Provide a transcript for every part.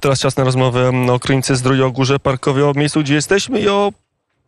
Teraz czas na rozmowę o Krynicy Zdrój, o Górze Parkowej, o miejscu, gdzie jesteśmy i o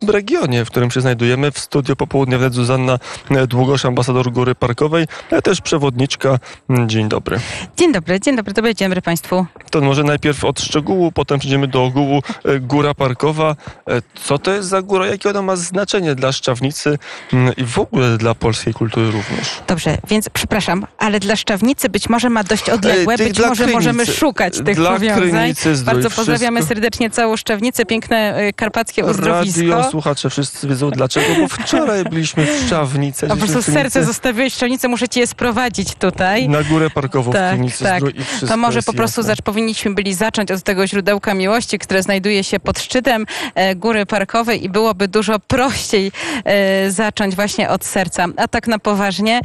regionie, w którym się znajdujemy. W studio popołudnia wnet Zuzanna Długosz, ambasador Góry Parkowej, ale też przewodniczka. Dzień dobry. Dzień dobry, dzień dobry, dobry dzień dobry Państwu. To może najpierw od szczegółu, potem przejdziemy do ogółu. E, góra Parkowa. E, co to jest za góra? Jakie ona ma znaczenie dla Szczawnicy mm, i w ogóle dla polskiej kultury również? Dobrze, więc przepraszam, ale dla Szczawnicy być może ma dość odległe, Ej, być może Krynicy, możemy szukać tych dla powiązań. Krynicy Zdrój, Bardzo pozdrawiamy wszystko. serdecznie całą Szczawnicę, piękne e, karpackie uzdrowisko. Radio, słuchacze wszyscy wiedzą dlaczego, bo wczoraj byliśmy w Szczawnicy. Po prostu w serce zostawiłeś Szczawnicę, muszę cię je sprowadzić tutaj. Na górę parkową w Tak, Krynicy tak. Zdrój i To może po prostu zacz, powinniśmy byli zacząć od tego źródełka miłości, które znajduje się pod szczytem e, Góry Parkowej i byłoby dużo prościej e, zacząć właśnie od serca. A tak na poważnie,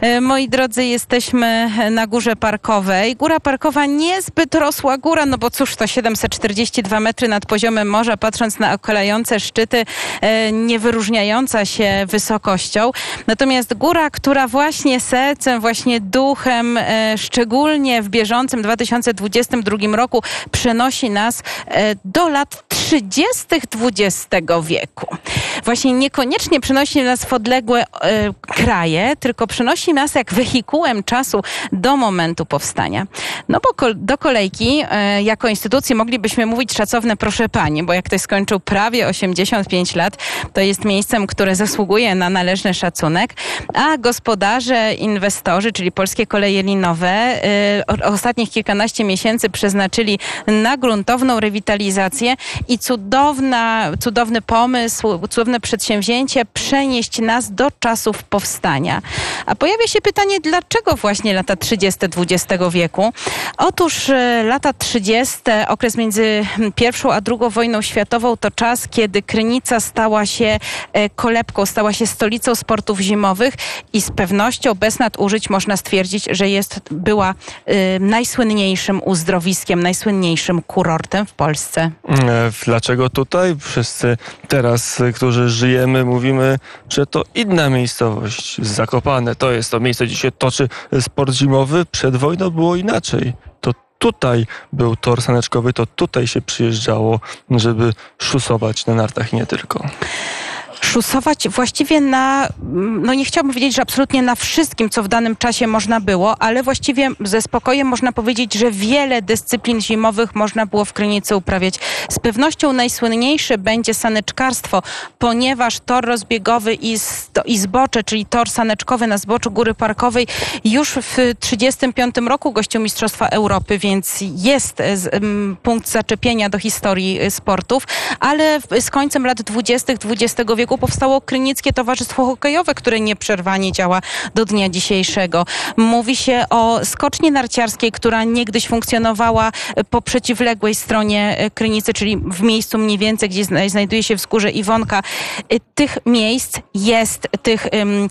e, moi drodzy, jesteśmy na Górze Parkowej. Góra Parkowa niezbyt rosła góra, no bo cóż to 742 metry nad poziomem morza, patrząc na okalające szczyty, nie wyróżniająca się wysokością. Natomiast góra, która właśnie sercem, właśnie duchem, e, szczególnie w bieżącym 2022 roku przenosi nas e, do lat 30. XX wieku. Właśnie niekoniecznie przenosi nas w odległe e, kraje, tylko przenosi nas jak wehikułem czasu do momentu powstania. No bo do kolejki e, jako instytucji moglibyśmy mówić szacowne proszę pani, bo jak ktoś skończył prawie 85 lat, to jest miejscem, które zasługuje na należny szacunek, a gospodarze, inwestorzy, czyli Polskie Koleje Linowe, o- ostatnich kilkanaście miesięcy przeznaczyli na gruntowną rewitalizację i cudowna, cudowny pomysł, cudowne przedsięwzięcie przenieść nas do czasów powstania. A pojawia się pytanie, dlaczego właśnie lata 30. XX wieku? Otóż e, lata 30., okres między pierwszą a drugą wojną światową, to czas, kiedy Krynica stała się e, kolebką, stała się stolicą sportów zimowych i z pewnością, bez nadużyć, można stwierdzić, że jest, była e, najsłynniejszym uzdrowiskiem, najsłynniejszym kurortem w Polsce. E, Dlaczego tutaj? Wszyscy teraz, którzy żyjemy, mówimy, że to inna miejscowość. Zakopane to jest to miejsce, gdzie się toczy sport zimowy. Przed wojną było inaczej. Tutaj był tor saneczkowy, to tutaj się przyjeżdżało, żeby szusować na nartach i nie tylko. Szusować właściwie na, no nie chciałabym powiedzieć, że absolutnie na wszystkim, co w danym czasie można było, ale właściwie ze spokojem można powiedzieć, że wiele dyscyplin zimowych można było w Krynicy uprawiać. Z pewnością najsłynniejszy będzie saneczkarstwo, ponieważ tor rozbiegowy i, sto- i zbocze, czyli tor saneczkowy na zboczu Góry Parkowej już w 1935 roku gościł Mistrzostwa Europy, więc jest e, punkt zaczepienia do historii e, sportów, ale z końcem lat 20. XX wieku powstało Krynickie Towarzystwo Hokejowe, które nieprzerwanie działa do dnia dzisiejszego. Mówi się o skoczni narciarskiej, która niegdyś funkcjonowała po przeciwległej stronie e, Krynicy, czyli w miejscu mniej więcej, gdzie zna- znajduje się wzgórze Iwonka. E, Tych miejsc jest, tych em,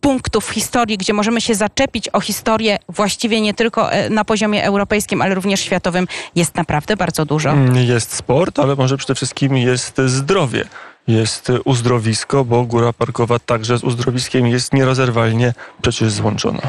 punktów w historii, gdzie możemy się zaczepić o historię właściwie nie tylko e, na poziomie europejskim, ale również światowym, jest naprawdę bardzo dużo. Mm, Jest sport, ale może przede wszystkim jest zdrowie. Jest uzdrowisko, bo góra parkowa także z uzdrowiskiem jest nierozerwalnie przecież złączona.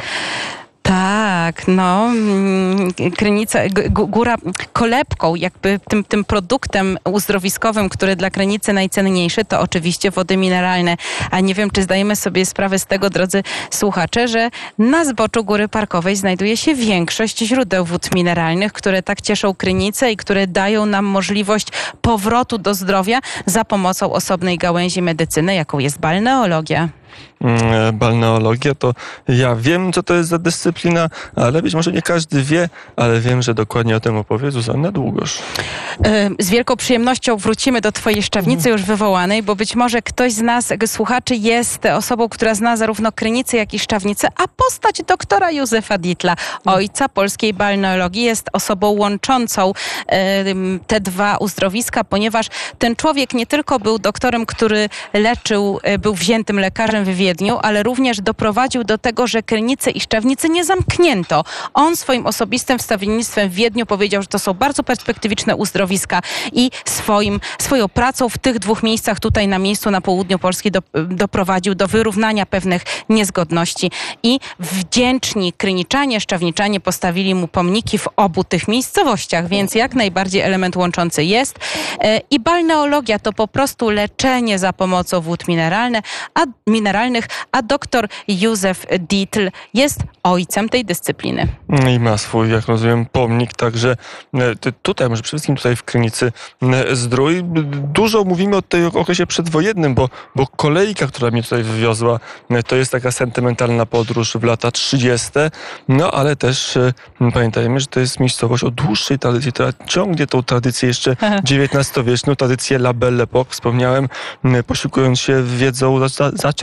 Tak, no, mm, Krynica, góra kolebką, jakby tym, tym produktem uzdrowiskowym, który dla Krynicy najcenniejszy, to oczywiście wody mineralne. A nie wiem, czy zdajemy sobie sprawę z tego, drodzy słuchacze, że na zboczu Góry Parkowej znajduje się większość źródeł wód mineralnych, które tak cieszą Krynicę i które dają nam możliwość powrotu do zdrowia za pomocą osobnej gałęzi medycyny, jaką jest balneologia. Mm, Balneologia to ja wiem, co to jest za dyscyplina, ale być może nie każdy wie, ale wiem, że dokładnie o tym opowie Zuzanna Długosz. E, Z wielką przyjemnością wrócimy do Twojej szczawnicy już wywołanej, bo być może ktoś z nas, słuchaczy, jest osobą, która zna zarówno Krynicę, jak i Szczawnicę, a postać doktora Józefa Ditla, ojca polskiej balneologii, jest osobą łączącą e, te dwa uzdrowiska, ponieważ ten człowiek nie tylko był doktorem, który leczył, e, był wziętym lekarzem, wywiedzony, Wiedniu, ale również doprowadził do tego, że Krynicy i Szczawnicy nie zamknięto. On swoim osobistym wstawiennictwem w Wiedniu powiedział, że to są bardzo perspektywiczne uzdrowiska i swoim, swoją pracą w tych dwóch miejscach tutaj na miejscu na południu Polski do, doprowadził do wyrównania pewnych niezgodności i wdzięczni kryniczanie, szczawniczanie postawili mu pomniki w obu tych miejscowościach, więc jak najbardziej element łączący jest. E, I balneologia to po prostu leczenie za pomocą wód mineralne, a, mineralnych, a doktor Józef Dietl jest ojcem tej dyscypliny. I ma swój, jak rozumiem, pomnik, także e, tutaj, może przede wszystkim tutaj w Krynicy Zdrój. Dużo mówimy o tej okresie przedwojennym, bo, bo kolejka, która mnie tutaj wywiozła, e, to jest taka sentymentalna podróż w lata 30. No ale też e, pamiętajmy, że to jest miejscowość o dłuższej tradycji, która ciągnie tą tradycję jeszcze XIX-wieczną, tradycję La Belle Époque, wspomniałem, posiłkując się wiedzą za,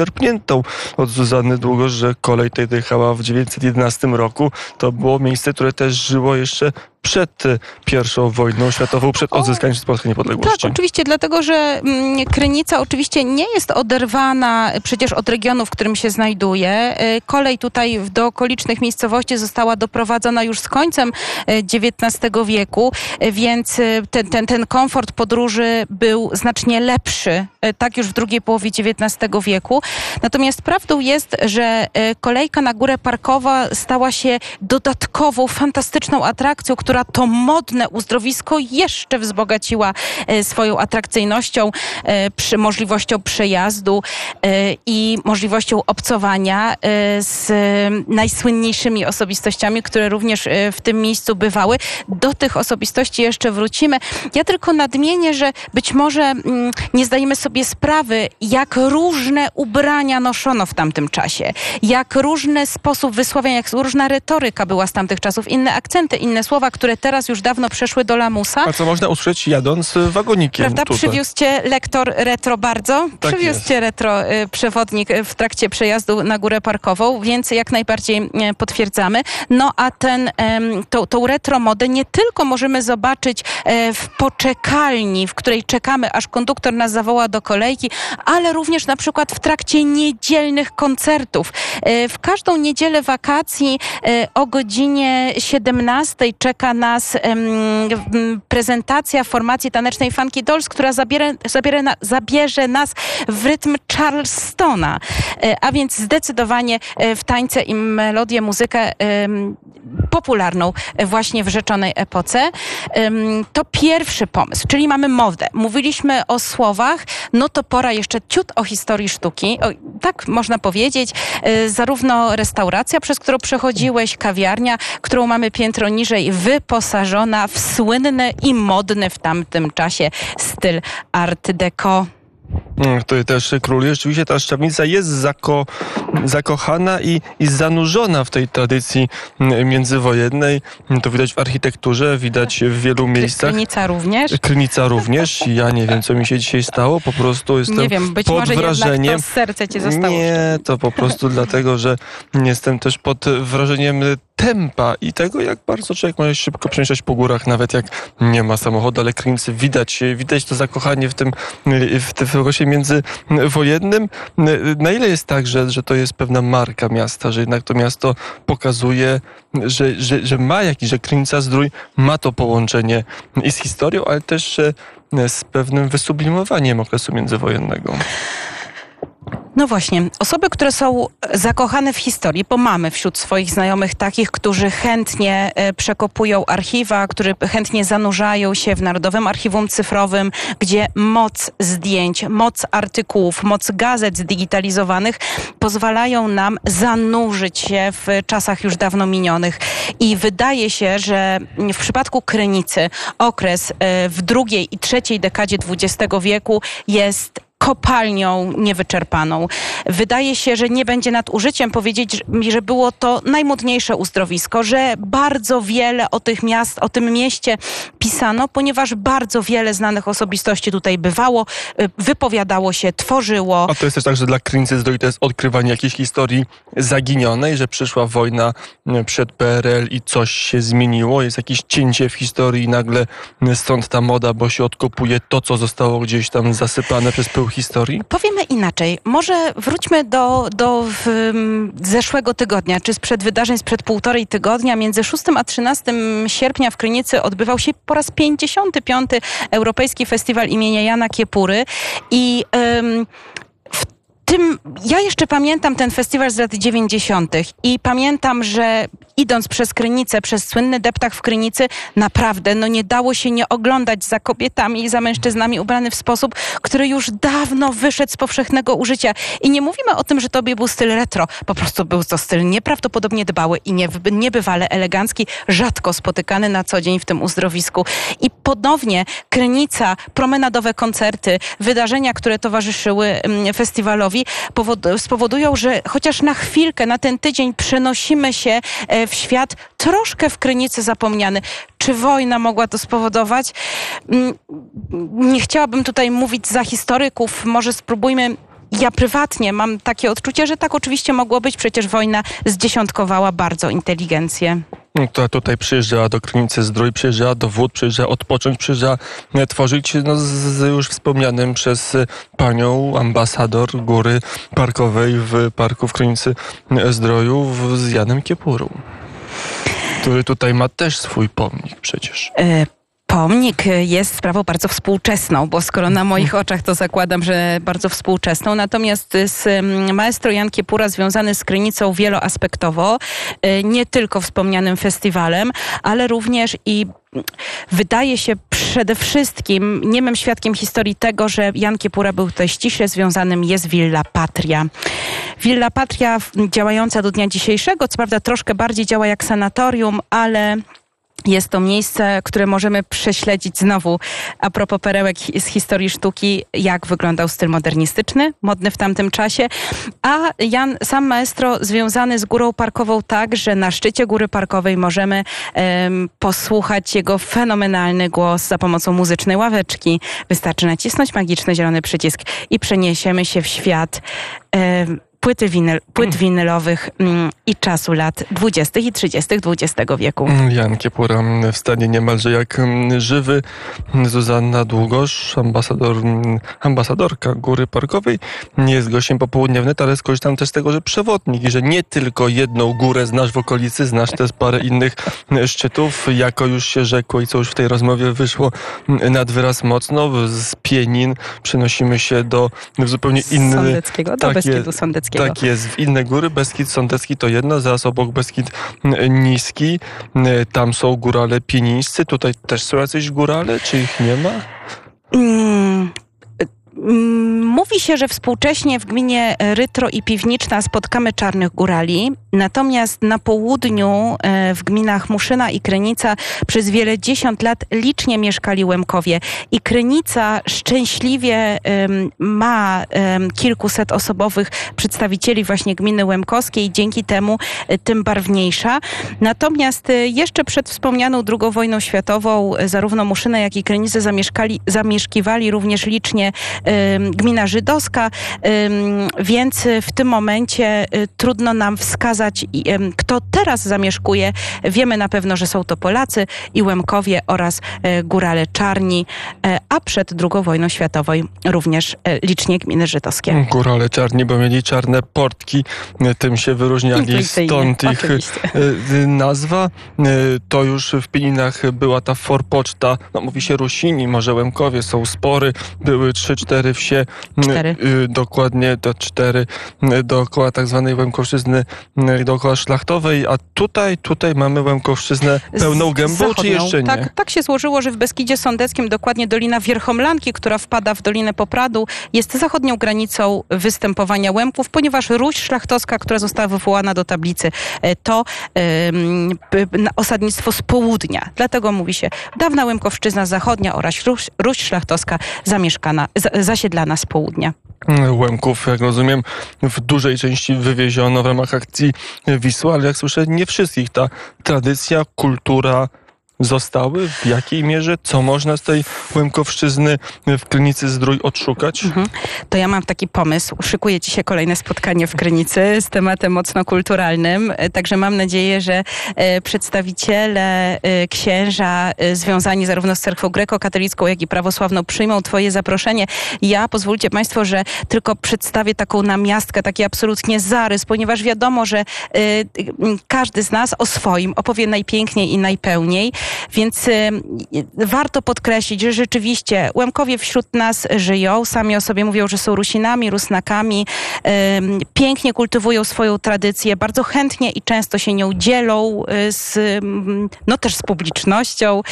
zaczerpniętą od Zuzanny Długo, że kolej tutaj dojechała w 1911 roku. To było miejsce, które też żyło jeszcze przed e, pierwszą wojną światową, przed odzyskaniem przez Polskę niepodległości. Tak, oczywiście, dlatego że mm, Krynica oczywiście nie jest oderwana przecież od regionu, w którym się znajduje. Y, Kolej tutaj do okolicznych miejscowości została doprowadzona już z końcem y, XIX wieku, y, więc y, ten, ten, ten komfort podróży był znacznie lepszy, y, tak już w drugiej połowie XIX wieku. Natomiast prawdą jest, że y, kolejka na Górę Parkowa stała się dodatkową, fantastyczną atrakcją, która to modne uzdrowisko jeszcze wzbogaciła e, swoją atrakcyjnością, e, przy możliwością przejazdu e, i możliwością obcowania z najsłynniejszymi osobistościami, które również w tym miejscu bywały. Do tych osobistości jeszcze wrócimy. Ja tylko nadmienię, że być może mm, nie zdajemy sobie sprawy, jak różne ubrania noszono w tamtym czasie, jak różny sposób wysławiania, jak różna retoryka była z tamtych czasów, inne akcenty, inne słowa, które teraz już dawno przeszły do lamusa. A co można usłyszeć jadąc e, wagonikiem Prawda? tutaj? Przywiózł cię lektor retro bardzo. Tak Przywiózł jest. cię retro y, przewodnik y, w trakcie przejazdu na górę parkową, więc jak najbardziej y, potwierdzamy. No a ten, tą, tą retro modę nie tylko możemy zobaczyć w poczekalni, w której czekamy, aż konduktor nas zawoła do kolejki, ale również na przykład w trakcie niedzielnych koncertów. W każdą niedzielę wakacji o godzinie 17 czeka nas em, m, prezentacja formacji tanecznej Funky Dolls, która zabierze, zabierze, zabierze nas w rytm Charlestona. E, A więc zdecydowanie e, w tańce i melodię, muzykę popularną e, właśnie w rzeczonej epoce. To pierwszy pomysł, czyli mamy modę. Mówiliśmy o słowach, no to pora jeszcze ciut o historii sztuki. O, tak można powiedzieć, zarówno restauracja, przez którą przechodziłeś, kawiarnia, którą mamy piętro niżej, wyposażona w słynny i modny w tamtym czasie styl art deco. Mm, Tutaj też króluje. Rzeczywiście ta szczawnica jest zako, zakochana i, i zanurzona w tej tradycji mm, międzywojennej. Mm, To widać w architekturze, widać w wielu miejscach. Krynica również. Krynica również. Ja nie wiem, co mi się dzisiaj stało. Po prostu jestem Nie wiem, być pod może wrażeniem. to serce cię zostało. Nie, to po prostu dlatego, że jestem też pod wrażeniem tempa i tego, jak bardzo człowiek może szybko przemieszczać po górach, nawet jak nie ma samochodu, ale Krynicy widać, widać to zakochanie w tym, w tym okresie międzywojennym. Na ile jest tak, że, że to jest pewna marka miasta, że jednak to miasto pokazuje, że, że, że ma jakiś, że Krynica Zdrój ma to połączenie i z historią, ale też e, z pewnym wysublimowaniem okresu międzywojennego. No właśnie, osoby, które są zakochane w historii, bo mamy wśród swoich znajomych takich, którzy chętnie e, przekopują archiwa, którzy chętnie zanurzają się w Narodowym Archiwum Cyfrowym, gdzie moc zdjęć, moc artykułów, moc gazet zdigitalizowanych pozwalają nam zanurzyć się w czasach już dawno minionych. I wydaje się, że w przypadku Krynicy okres e, w drugiej i trzeciej dekadzie XX wieku jest kopalnią niewyczerpaną. Wydaje się, że nie będzie nadużyciem powiedzieć, że- było to najmodniejsze uzdrowisko, że bardzo wiele o tych miast, o tym mieście pisano, ponieważ bardzo wiele znanych osobistości tutaj bywało, y, wypowiadało się, tworzyło. A to jest też tak, że dla Krynicy Zdrój to jest odkrywanie jakiejś historii zaginionej, że przyszła wojna e, przed PRL i coś się zmieniło, jest jakieś cięcie w historii i nagle stąd ta moda, bo się odkopuje to, co zostało gdzieś tam zasypane przez pył historii? Powiemy inaczej. Może wróćmy do, do w, zeszłego tygodnia, czy sprzed wydarzeń sprzed półtorej tygodnia. Między 6 a 13 sierpnia w Krynicy odbywał się po raz 55. Europejski Festiwal imienia Jana Kiepury i w tym, ja jeszcze pamiętam ten festiwal z lat 90. i pamiętam, że idąc przez Krynicę, przez słynny deptak w Krynicy, naprawdę no nie dało się nie oglądać za kobietami i za mężczyznami ubrany w sposób, który już dawno wyszedł z powszechnego użycia. I nie mówimy o tym, że tobie był styl retro. Po prostu był to styl nieprawdopodobnie dbały i nie, niebywale elegancki, rzadko spotykany na co dzień w tym uzdrowisku. I ponownie Krynica, promenadowe koncerty, wydarzenia, które towarzyszyły mm, festiwalowi, powod- spowodują, że chociaż na chwilkę, na ten tydzień przenosimy się e, w świat troszkę w Krynicy zapomniany. Czy wojna mogła to spowodować? Mm, Nie chciałabym tutaj mówić za historyków, może spróbujmy ja prywatnie mam takie odczucie, że tak oczywiście mogło być. Przecież wojna zdziesiątkowała bardzo inteligencję. No, która tutaj przyjeżdżała do Krynicy Zdrój, przyjeżdżała do Wód, przyjeżdżała odpocząć, przyjeżdżała e, tworzyć no, z, z już wspomnianym przez e, panią ambasador Góry Parkowej w Parku w Krynicy e, Zdroju w, z Janem Kiepurą, który tutaj ma też swój pomnik przecież. Pomnik jest sprawą bardzo współczesną, bo skoro na moich oczach to zakładam, że bardzo współczesną. Natomiast z em, maestro Jan Kiepura związany z Krynicą wieloaspektowo, e, nie tylko wspomnianym festiwalem, ale również i mm, wydaje się przede wszystkim niemym świadkiem historii tego, że Jan Kiepura był tutaj ściśle związanym jest Villa Patria. Villa Patria działająca do dnia dzisiejszego, co prawda troszkę bardziej działa jak sanatorium, ale jest to miejsce, które możemy prześledzić znowu a propos perełek z historii sztuki, jak wyglądał styl modernistyczny, modny w tamtym czasie. A Jan, sam maestro, związany z Górą Parkową tak, że na szczycie Góry Parkowej możemy em, posłuchać jego fenomenalny głos za pomocą muzycznej ławeczki. Wystarczy nacisnąć magiczny zielony przycisk i przeniesiemy się w świat em, płyty winyl, płyt winylowych mm, i czasu lat 20. i 30. XX wieku. Jan Kiepura mm, w stanie niemalże jak mm, żywy. Zuzanna Długosz, ambasador, mm, ambasadorka Góry Parkowej, nie jest gościem popołudniowym, ale skorzystam też z tego, że przewodnik i że nie tylko jedną górę znasz w okolicy, znasz też parę innych mm, szczytów. Jako już się rzekło i co już w tej rozmowie wyszło mm, nad wyraz mocno, z Pienin przenosimy się do w zupełnie inny... Sądeckiego, do tak Beskidu jest, Sądeckiego. Tak jest, w inne góry. Beskid Sądecki to jedno, zaraz obok Beskid mm, Niski. Mm, Tam są górale pienińscy. Tutaj też są jacyś górale, czy ich nie ma? Mm, Mówi się, że współcześnie w gminie Rytro i Piwniczna spotkamy czarnych górali, natomiast na południu e, w gminach Muszyna i Krynica przez wiele dziesiąt lat licznie mieszkali Łemkowie. I Krynica szczęśliwie ma kilkuset osobowych przedstawicieli właśnie gminy Łemkowskiej dzięki temu e, tym barwniejsza. Natomiast e, jeszcze przed wspomnianą II wojną światową zarówno Muszyna, jak i Krynicę zamieszkali, zamieszkiwali również licznie gmina żydowska, więc w tym momencie e, trudno nam wskazać, kto teraz zamieszkuje. Wiemy na pewno, że są to Polacy i Łemkowie oraz e, Górale Czarni, e, a przed II wojną światową również licznie gminy żydowskie. Górale czarni, bo mieli czarne portki, tym się wyróżniali, Intuicyjnie, stąd ich oczywiście. nazwa. To już w Pieninach była ta forpoczta, no mówi się Rusini, może Łemkowie, są spory, były trzy, cztery wsie, m, Cztery. y, dokładnie to cztery m, dookoła tak zwanej Łemkowszczyzny, dookoła szlachtowej, a tutaj, tutaj mamy Łemkowszczyznę pełną gębą, czy jeszcze nie? Tak, tak się złożyło, że w Beskidzie Sądeckim, dokładnie Dolina Wierchomlanki, która wpada w Dolinę Popradu, jest zachodnią granicą występowania Łemków, ponieważ Ruś Szlachtowska, która została wywołana do tablicy, e, to osadnictwo z południa. Dlatego mówi się dawna Łemkowszczyzna zachodnia oraz Ruś, Ruś Szlachtowska zamieszkana, za, zasiedlana z południa. Łemków, jak rozumiem, w dużej części wywieziono w ramach akcji Wisła, ale jak słyszę, nie wszystkich. Ta tradycja, kultura zostały? W jakiej mierze? Co można z tej Łemkowszczyzny w Krynicy Zdrój odszukać? Mhm. To ja mam taki pomysł. Szykuję dzisiaj kolejne spotkanie w Krynicy z tematem mocno kulturalnym. E, Także mam nadzieję, że e, przedstawiciele e, księża związani zarówno z cerkwą grekokatolicką, jak i prawosławną przyjmą Twoje zaproszenie. Ja pozwólcie Państwo, że tylko przedstawię taką namiastkę, taki absolutnie zarys, ponieważ wiadomo, że każdy z nas o swoim opowie najpiękniej i najpełniej, więc e, warto podkreślić, że rzeczywiście Łemkowie wśród nas żyją, sami o sobie mówią, że są Rusinami, Rusnakami, em, pięknie kultywują swoją tradycję, bardzo chętnie i często się nią dzielą z, no też z publicznością.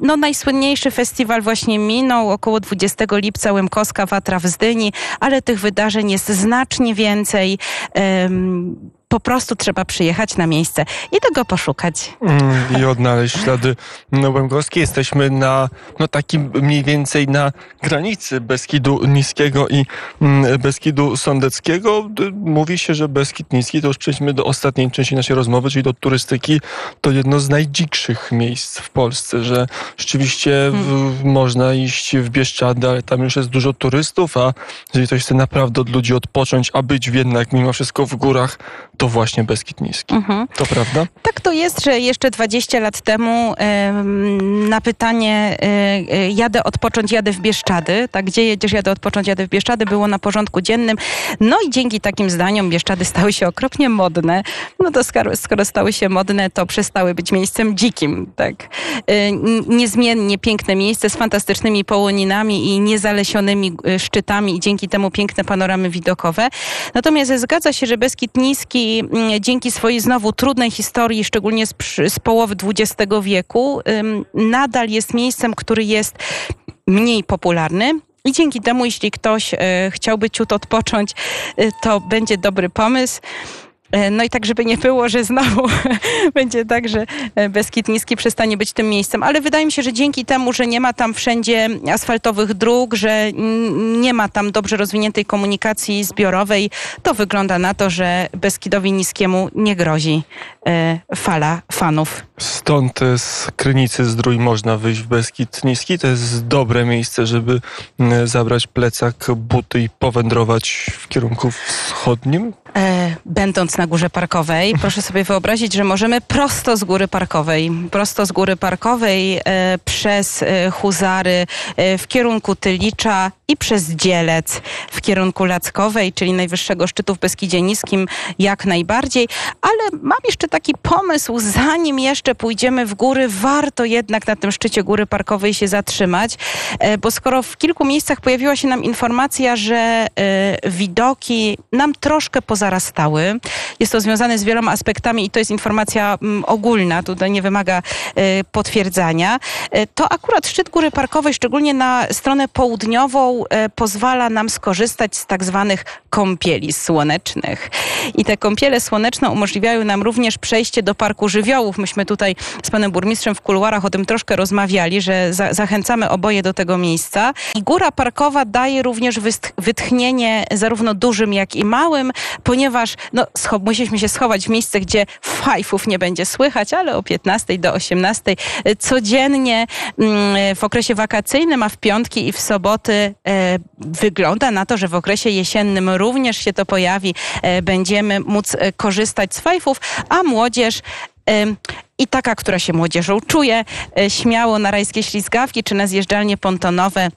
No najsłynniejszy festiwal właśnie minął, około 20 lipca Łemkowska Watra w Zdyni, ale tych wydarzeń jest znacznie więcej. Po prostu trzeba przyjechać na miejsce i tego poszukać. Mm, I odnaleźć ślady łemkowskie. Jesteśmy na no, takim mniej więcej na granicy Beskidu Niskiego i mm, Beskidu Sądeckiego. Mówi się, że Beskid Niski, to już przejdźmy do ostatniej części naszej rozmowy, czyli do turystyki, to jedno z najdzikszych miejsc w Polsce, że rzeczywiście w, można iść w Bieszczady, ale tam już jest dużo turystów, a jeżeli ktoś chce naprawdę od ludzi odpocząć, a być jednak mimo wszystko w górach, to właśnie Beskid Niski. Mhm. To prawda? Tak to jest, że jeszcze 20 lat temu em, na pytanie e, e, jadę odpocząć, jadę w Bieszczady, tak, gdzie jedziesz, jadę odpocząć, jadę w Bieszczady, było na porządku dziennym. No i dzięki takim zdaniom Bieszczady stały się okropnie modne. No to skoro, skoro stały się modne, to przestały być miejscem dzikim, tak. N- Niezmiennie piękne miejsce z fantastycznymi połoninami i niezalesionymi szczytami i dzięki temu piękne panoramy widokowe. Natomiast zgadza się, że Beskid Niski mm, dzięki swojej znowu trudnej historii, szczególnie z, z połowy XX wieku, nadal jest miejscem, który jest mniej popularny. I dzięki temu, jeśli ktoś e, chciałby ciut odpocząć, e, to będzie dobry pomysł. E, No i tak, żeby nie było, że znowu będzie tak, że e, Beskid Niski przestanie być tym miejscem. Ale wydaje mi się, że dzięki temu, że nie ma tam wszędzie asfaltowych dróg, że nie ma tam dobrze rozwiniętej komunikacji zbiorowej, to wygląda na to, że Beskidowi Niskiemu nie grozi e, fala fanów. Stąd z Krynicy Zdrój można wyjść w Beskid Niski. To jest dobre miejsce, żeby zabrać plecak, buty i powędrować w kierunku wschodnim. E, będąc na górze parkowej, proszę sobie wyobrazić, że możemy prosto z góry parkowej, prosto z góry parkowej e, przez e, Huzary w kierunku Tylicza i przez Dzielec w kierunku Lackowej, czyli najwyższego szczytu w Beskidzie Niskim, jak najbardziej. Ale mam jeszcze taki pomysł, zanim jeszcze pójdziemy w góry, warto jednak na tym szczycie góry parkowej się zatrzymać, bo skoro w kilku miejscach pojawiła się nam informacja, że widoki nam troszkę pozarastały, jest to związane z wieloma aspektami i to jest informacja mm, ogólna, tutaj nie wymaga e, potwierdzania, e, to akurat szczyt góry parkowej, szczególnie na stronę południową, e, pozwala nam skorzystać z tak zwanych kąpieli słonecznych. I te kąpiele słoneczne umożliwiają nam również przejście do Parku Żywiołów. Myśmy tutaj z panem burmistrzem w kuluarach o tym troszkę rozmawiali, że za, zachęcamy oboje do tego miejsca. I góra parkowa daje również wytchnienie zarówno dużym, jak i małym, ponieważ no, musieliśmy się schować w miejsce, gdzie fajfów nie będzie słychać, ale o 15 do 18 e, codziennie mm, w okresie wakacyjnym, a w piątki i w soboty e, wygląda na to, że w okresie jesiennym również się to pojawi. E, będziemy móc e, korzystać z fajfów, a młodzież i taka, która się młodzieżą czuje, śmiało na rajskie ślizgawki czy na zjeżdżalnie pontonowe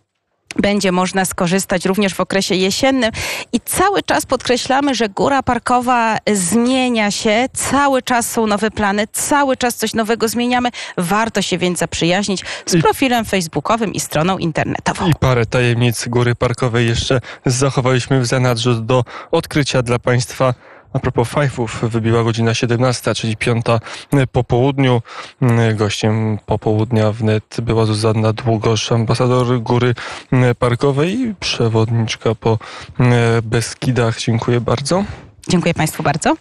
będzie można skorzystać również w okresie jesiennym. I cały czas podkreślamy, że góra parkowa zmienia się, cały czas są nowe plany, cały czas coś nowego zmieniamy. Warto się więc zaprzyjaźnić z I- profilem facebookowym i stroną internetową. I parę tajemnic góry parkowej jeszcze zachowaliśmy w zanadrzu do odkrycia dla Państwa. A propos fajfów, wybiła godzina 17, czyli piąta po południu. Gościem popołudnia wnet była Zuzanna Długosz, ambasador góry parkowej i przewodniczka po Beskidach. Dziękuję bardzo. Dziękuję Państwu bardzo.